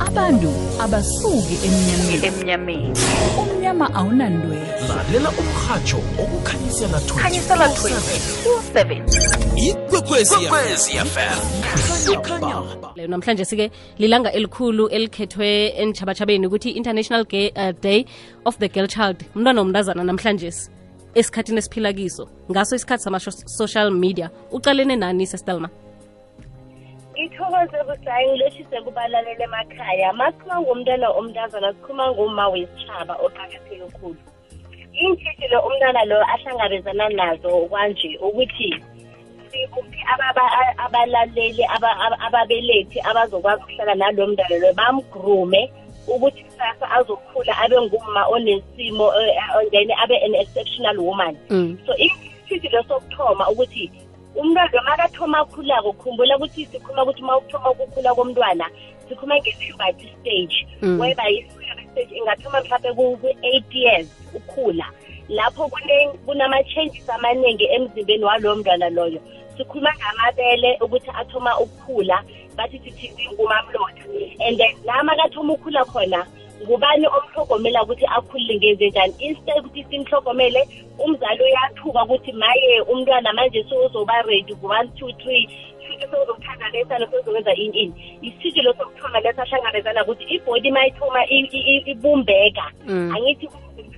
abantu abasuki emnyameni. Emnyameni. Umnyama awunandwela lalela umrhatsho okukhanyisela khanyisela 27 ikwekwezi fm leyo namhlanje sike lilanga elikhulu elikhethwe entjhabatjhabeni ukuthi international Gay, uh, day of the girl child umntwana womntazana namhlanje esikhathini esiphilakiso ngaso isikhathi sama-social media. Ucalene nani sestelma ithokoze busayi ngilotshise kubalalele emakhaya. Masikhuluma ngomntwana omntazana sikhuluma ngoma wesitshaba oqakatheke khulu. Iintshijilo umntwana lo ahlangabezana nazo kwanje ukuthi sikuphi abalaleli ababelethi abazokwazi ukuhlala nalo mntwana lo. Bamgrume ukuthi kusasa azokhula abe ngumma onesimo eh, then abe an exceptional woman. Mm. so isithilo sokuthoma ukuthi umntwana makathoma akhulako khumbula ukuthi sikhuluma ukuthi uma uthoma ukukhula komntwana sikhuluma nge-puberty stage. Mm. whereby i-puberty stage ingathoma mhlawumbe ku-eight years ukhula lapho kune- kunama-changes amaningi emzimbeni walowo mntwana loyo. Sikhuluma ngamabele ukuthi athoma ukukhula bathi sithi ngumamlotha and then nama kathoma ukukhula khona ngubani omhlogomela ukuthi akhulile ngenze njani instead ukuthi simhlogomele umzali uyathuka ukuthi maye umntwana manje sozoba ready ku-one two three futhi sozokuthanda lesana sozokwenza ini ini. Isithijilo sokuthoma leso ahlangabezana ukuthi ibhodi ma ithoma i- i- i- ibumbeka. Mm. angithi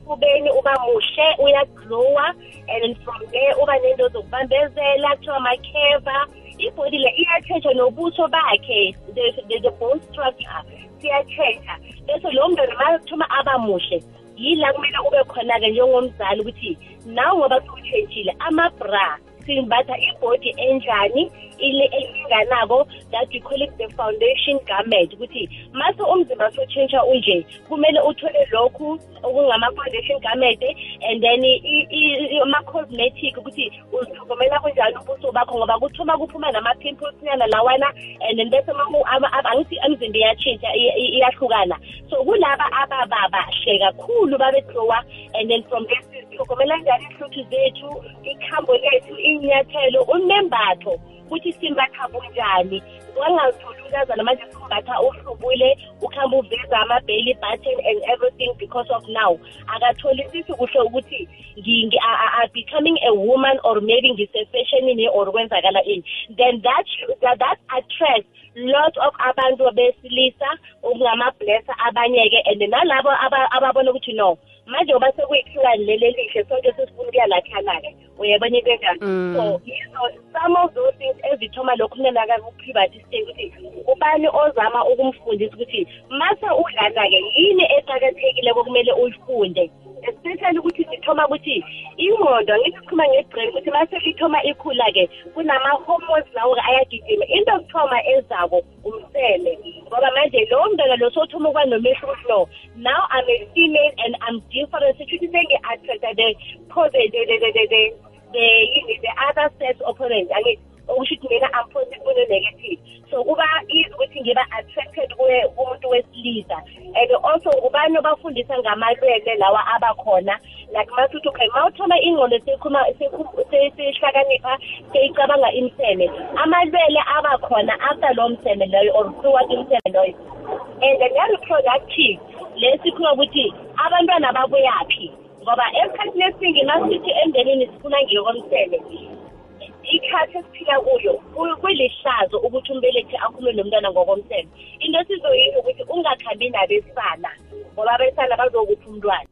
kubeni uba muhle uyaglowa and then from there uba nento zokubambezela kuthiwa makheva. Ibhodi le iyatshentsha nobuso bakhe the, the, the bone structure. Siyatshentsha bese lo mntwana mathoma aba muhle yila kumele ube khona-ke njengomzali ukuthi nawe ngoba siwutshentshile ama-bra simbatha ibhodi enjani ile- elinganako that we call it the foundation garment. Ukuthi mase umzimba sotshentsha unje kumele uthole lokhu okungama-foundation garment and then i- i- i- ama-cosmetic ukuthi uzithogomela kunjani ubuso bakho ngoba kuthoma kuphuma nama-pimples nyana lawana and then bese maku- ama- ama- angithi emzimba iyatshintsha i- i- iyahlukana. So kulaba abababa hle kakhulu babeglowa and then from there sithogomela njani ihluthu zethu ikhambo lethu inyathelo unembatho ukuthi simbatha bunjani? Wangazitholi unkazana manje simbatha uhlubule ukuhamba uveza ama-belly button and everything because of now. Akatholisisi kuhle ukuthi ngi- ngi- a- a- a- becoming a woman or maybe ngise-fashionini or kwenzakala ini. Then that, that, that attracts lot of abantu besilisa okungama-blessa abanye-ke and nalabo aba- ababona ukuthi no manje ngoba sekuyihlukani leli elihle sonke sesifuna ukuyalakhana-ke uyabona into enjani Mm. so yizo some of those things ezithoma lokhu kunenaka ku-puberty stage ukuthi ubani ozama ukumfundisa ukuthi mase udlana-ke yini eqakathekile kokumele uyifunde? Especially ukuthi sithoma ukuthi ingqondo angithi sikhuluma nge-brain ukuthi mase lithoma ikhula-ke kunama-hormones lawo-ke ayagijima. Into yokuthoma ezako umsele ngoba manje lowo mntwana lo sothoma ukuba nomehluko ukuthi no now i'm a female and i'm different. Sithuthi sengi-attracta the the the the the the the yini the other sex opponent. Angithi okusho ukuthi mina i'm positive kune-negative so kuba easy ukuthi ngiba attracted kumuntu wesilisa. And also ubani obafundisa ngamalwele lawa abakhona. Like masuthi okay ma uthola ingqondo seyihlakanipha seyicabanga imseme amalwele abakhona after lowo mseme loyo or towards imseme loyo and ne-reproductive lesikhuluma ukuthi abantwana babuyaphi. Ngoba esikhathini esiningi masithi emndenini sifuna ngeyokomseme ikhathi esiphila kuyo ku- kulihlazo ukuthi umbelethi akhulume nomntwana ngokomseme. Into esizoyisho ukuthi ungakhambi nabesana ngoba abesana bazokupha umntwana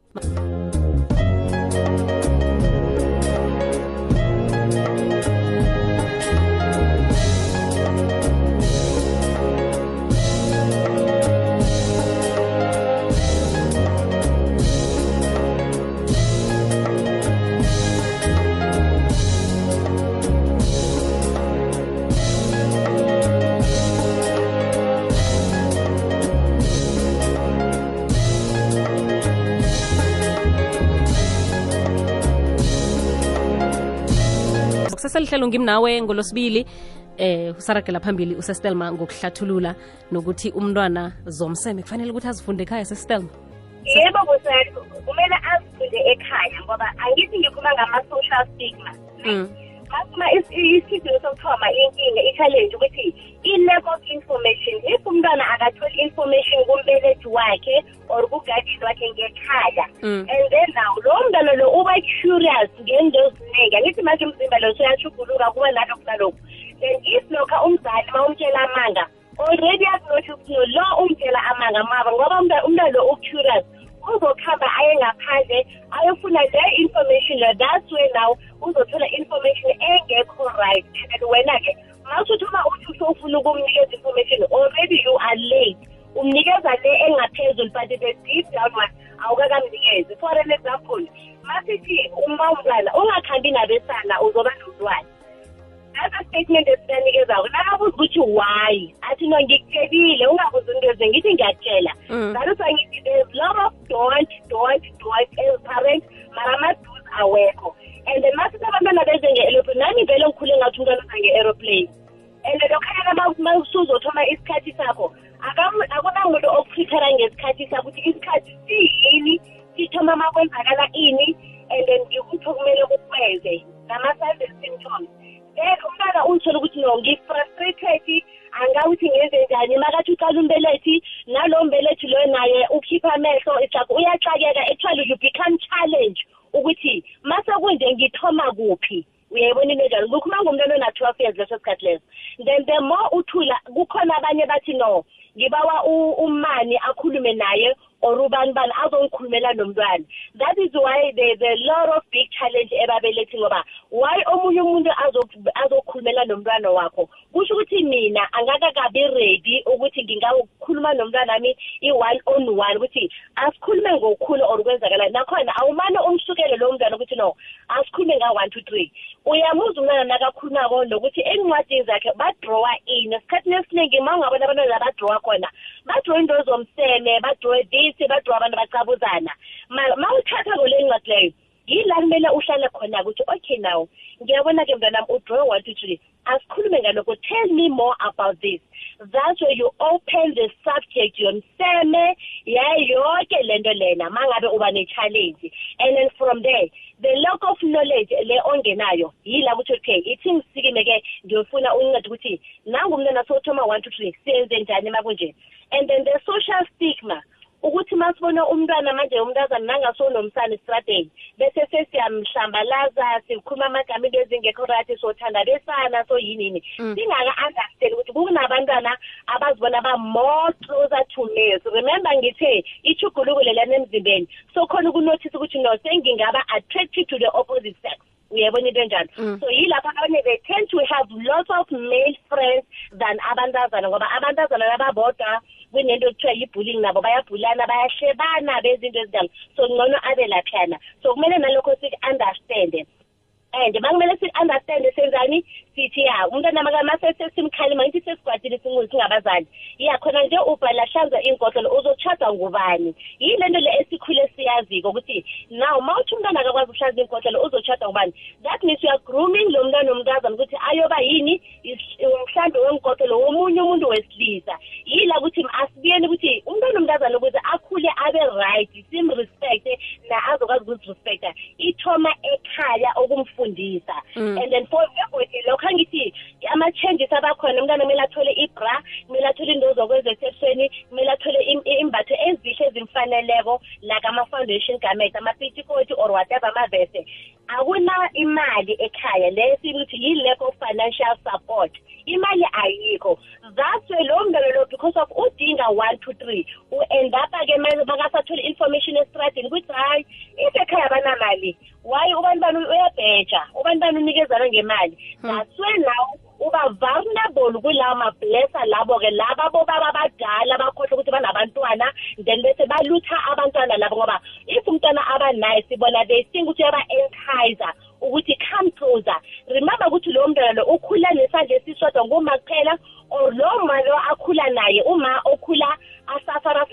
kuseselihlelo ngimnawe ngolosibili eh usaragela phambili usestelma ngokuhlathulula nokuthi umntwana zomseme kufanele ukuthi azifunde ekhaya sestelma yebo kumele azifunde ekhaya ngoba angithi ngikhuluma ngama-social stigma Asima isidingo sokuthoma inkinga i-challenge ukuthi i-lack of information if umntwana akatholi information kumbelethi wakhe or kugadini wakhe ngekhaya Mm. and then now lowo mntwana lo uba curious ngento eziningi angithi manje umzimba lo suyashuguluka kuba nalokhu nalokhu then if lokha umzali ma umtshela amanga already akunothi ukuthi no lo umtshela amanga maba ngoba umntwana lo u-curious uzokuhamba aye ngaphandle ayofuna le information le. That's where now uzothola information engekho right. And wena-ke masuthi uma uthi usofuna ukumnikeza information already you are late. Umnikeza le engaphezulu but the deep down one awukakamnikezi. For an example masithi uma umntwana ungakhambi nabesana uzoba nasa statement esiyanikezako nakabuza ukuthi why? Athi no ngikutshelile ungabuzi into ngithi ngiyakutshela Mm. ngalo sangithi there's lot of don't don't don't as parents mara ama-dos awekho. And then masithi abantwana beze nge-aeroplane nami vele ngikhule ngathi umntwana uza nge-aeroplane. And lokhanyana masuzothoma isikhathi sakho akam- akunamuntu okuprepara ngesikhathi sakho ukuthi isikhathi siyini sithoma ma kwenzakala ini and then ngikuphi okumele kukwenze nama-signs and symptoms then umntwana uyithola ukuthi no ngi-frustrated angazi ukuthi ngenze njani? Makathi uqala umbelethi nalo mbelethi loyo naye ukhipha amehlo it's like uyaxakeka actually you become challenge ukuthi masekunje ngithoma kuphi? Uyayibona into enjalo lokhu uma ngumntwana ona-twelve years leso sikhathi leso. Then the more uthula kukhona abanye bathi no ngibawa u- umani akhulume naye or ubani bani azongikhulumela nomntwana. That is why there's a lot of big challenge ebabelethi ngoba why omunye umuntu azo- azokhulumela nomntwana wakho? Kusho ukuthi mina angakakabi ready ukuthi ngingakhuluma nomntwana wami i-one on one ukuthi asikhulume ngokukhulu or kwenzakala nakhona awumane umsukele lowo mntwana ukuthi no asikhulume nga-one two three. Uyamuzwa umntwana nakakhulumako nokuthi encwadini zakhe badrowa ini? Esikhathini esiningi ma ungabona abantwana badrowa khona badrowa into zomseme badrowe this badrowa abantu bacabuzana ma uthatha kole ncwadi leyo yila kumele uhlale khona ukuthi okay now ngiyabona-ke mntanami udrowe one two three. Asikhulume ngalokho. Tell me more about this. That's where you open the subject yomseme yayo yonke lento lena ma ngabe uba ne-challenge. And then from there the lack of knowledge le ongenayo yila ukuthi okay ithi ngisikime-ke ngiyofuna unceda ukuthi nangumntwana sothoma one two three siyenze njani ma kunje and then the social stigma ukuthi masibona umntwana manje umntazana nangasonomsana esitradeni bese sesiyamhlambalaza sikhuluma amagama into ezingekho right sothanda besana so yinini singaka-understand ukuthi kunabantwana abazibona ba-more closer to males remember ngithe ichuguluko lelana emzimbeni so khona ukunothisa ukuthi no sengingaba attracted to the opposite sex. Uyayibona into enjalo? So yilapho abanye they tend to have lots of male friends than abantazana ngoba abantazana lababodwa kunento ekuthiwa yi-bullying nabo bayabhulana bayahlebana bezinto ezinjalo so ngcono abe laphiyana so kumele nalokho siku-understande and makumele si-understande senzani? Sithi ya umntwana masesimkhalima ngithi sesigwadile singuzi singabazali. Ya khona nje ubhala hlanza iy'nkotlolo uzochada ngubani? Yile nto le esikhule siyaziko ukuthi now ma uthi umntwana akakwazi ukuhlanza iy'nkotlolo uzochada ngubani? That means you are grooming lo mntwana omntazana ukuthi ayoba yini? Is- umhlambi wenkotlolo womunye umuntu wesilisa. Yila ukuthi asibuyeni ukuthi umntwana omntazana ukuze akhule abe right simrespecte na azokwazi ukuzirespecta. Ithoma ekhaya ukumfundisa and then for everything lokho angithi ama-changes abakhona umntwana kumele athole ibra kumele athole into zokwezesefweni kumele athole im- imbatho ezihle ezimfaneleko like ama-foundation garment amapitikoti or whatever amavese. Akuna imali ekhaya le sibuthi yi-lack of financial support. Imali ayikho. That's why lo mntwana lo because of udinga one two three u-end up-ke makasathole information esitradini ukuthi hhayi if ekhaya banamali why ubantwana uyabheja ubantwana unikezana ngemali. That's why now uba vulnerable kulawo mablessa labo-ke laba bobaba abadala bakhohlwa ukuthi banabantwana then bese balutha abantwana labo ngoba if umntwana abanaye sibona they think ukuthi uyaba-entizer ukuthi come closer. Remember ukuthi lowo mntwana lo ukhula nesandla esisodwa nguma kuphela or lowo ma lo akhula naye uma okhula asafara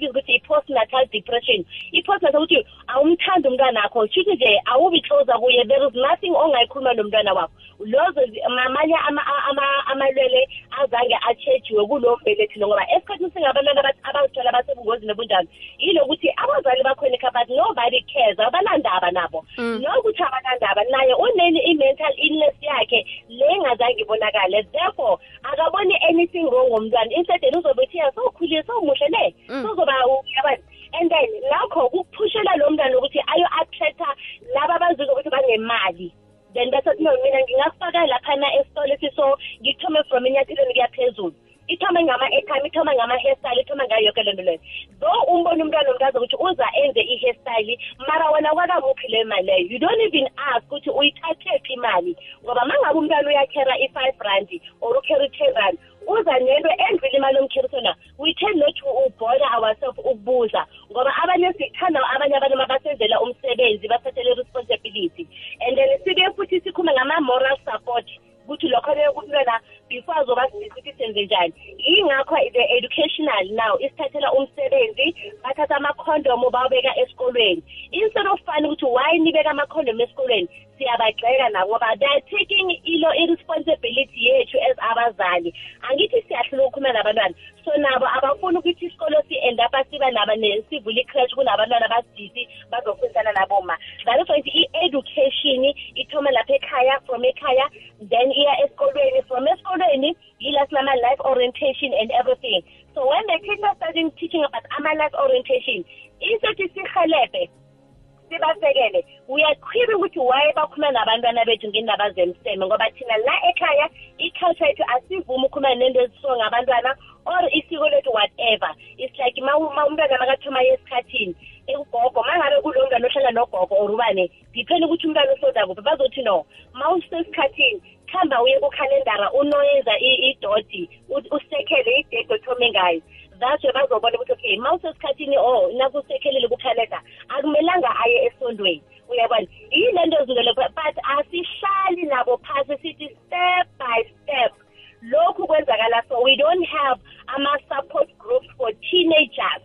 from ukuthi i-postnatal depression. I-postnatal ukuthi awumthandi umntwana wakho. Shuthi nje awubi closer kuye there is nothing ongayikhuluma nomntwana wakho lozo zi- amanye ama- ama- amalwele azange atshejiwe kulowo mbelethi lo ngoba esikhathini singabantwana abat- abazithola basebungozini obunjani yilokuthi abazali bakhona ekhaya but nobody cares abanandaba nabo. Nokuthi abanandaba naye uneni i-mental illness yakhe le engazange ibonakale. Therefore akaboni anything wrong ngomntwana. Instead yena uzobe ethi "Yeah, sowukhulile sowumuhle ne sozoba uyabani and then lakho kuphushela lo mntwana ukuthi ayo-attractor laba abazuza ukuthi banemali then bese no mina ngingakufaka laphana esitolo ethi so ngithome from enyathilweni kuya phezulu. Ithome ngama-airtime ithome ngama-hairstyle ithome ngayo yonke lento leyo. Though umbone umntwana omntazi ukuthi uza enze i-hairstyle mara wena kwakamuphi leyo mali leyo? You don't even ask ukuthi uyithathephi imali ngoba ma ngabe umntwana uyakhera i-five rand or ukhera i-ten rand uza nento endlula imali omkherisona we tend not to ubother ourselves ukubuza ngoba abanye sithanda abanye abantu mabasenzela umsebenzi bathathele responsibility and then sibe futhi sikhulume ngama-moral support. Ukuthi lokho leyo kumntwana before azoba ukuthi senze njani? Yingakho the educational now isithathela umsebenzi bathatha amakhondomu bawabeka esikolweni. Instead of fani ukuthi why nibeka amakhondomu esikolweni siyabagxeka nabo ngoba they are taking ilo i-responsibility yethu as abazali. Angithi siyahlula ukukhuluma nabantwana. So nabo abafuni ukuthi isikolo si-end up siba naba ne- sivule icrash kunabantwana basidisi bazofundisana naboma that is why sithi i-education ithoma lapha ekhaya from ekhaya then iya esikolweni from esikolweni yila sinama-life orientation and everything. So when the kids are starting teaching about ama-life orientation instead sihelebhe sibasekele. Uyakhwira ukuthi why bakhuluma nabantwana bethu ngendaba zemseme ngoba thina la ekhaya i-culture yethu asivumi ukukhuluma nento ezisuka ngabantwana or isiko lethu whatever. It's like ma ma umntwana makathoma esikhathini ugogo ma ngabe kulo mntwana ohlala nogogo or ubane depend ukuthi umntwana usoda kuphi? Bazothi no. Esondweni uyabona yile nto ezulele but asihlali nabo phasi sithi step by step. Lokhu kwenzakala so we don't have ama-support groups for teenagers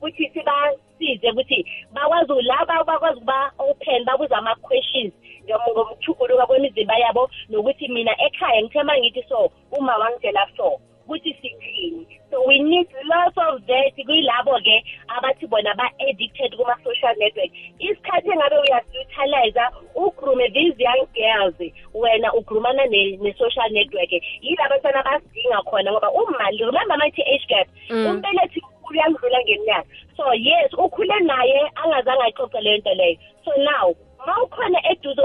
ukuthi sibasize ukuthi bakwazi laba bakwazi ukuba open babuze ama-questions ngom- ngomthuguluka kwemizimba yabo nokuthi mina ekhaya ngithema ngithi so uma wangitshela so. Sithini so we need lots of that kuyilabo-ke abathi bona ba-addicted kuma-social network. Isikhathi engabe uyasi-utilize ugrume these young girls wena ugrumana ne- ne-social network. Yila abantwana basidinga khona ngoba umali remember age gap mm. umbelethi ngeminyaka. So yes ukhule naye angazange ayixoxe leyo nto leyo. So now ma ukhona eduze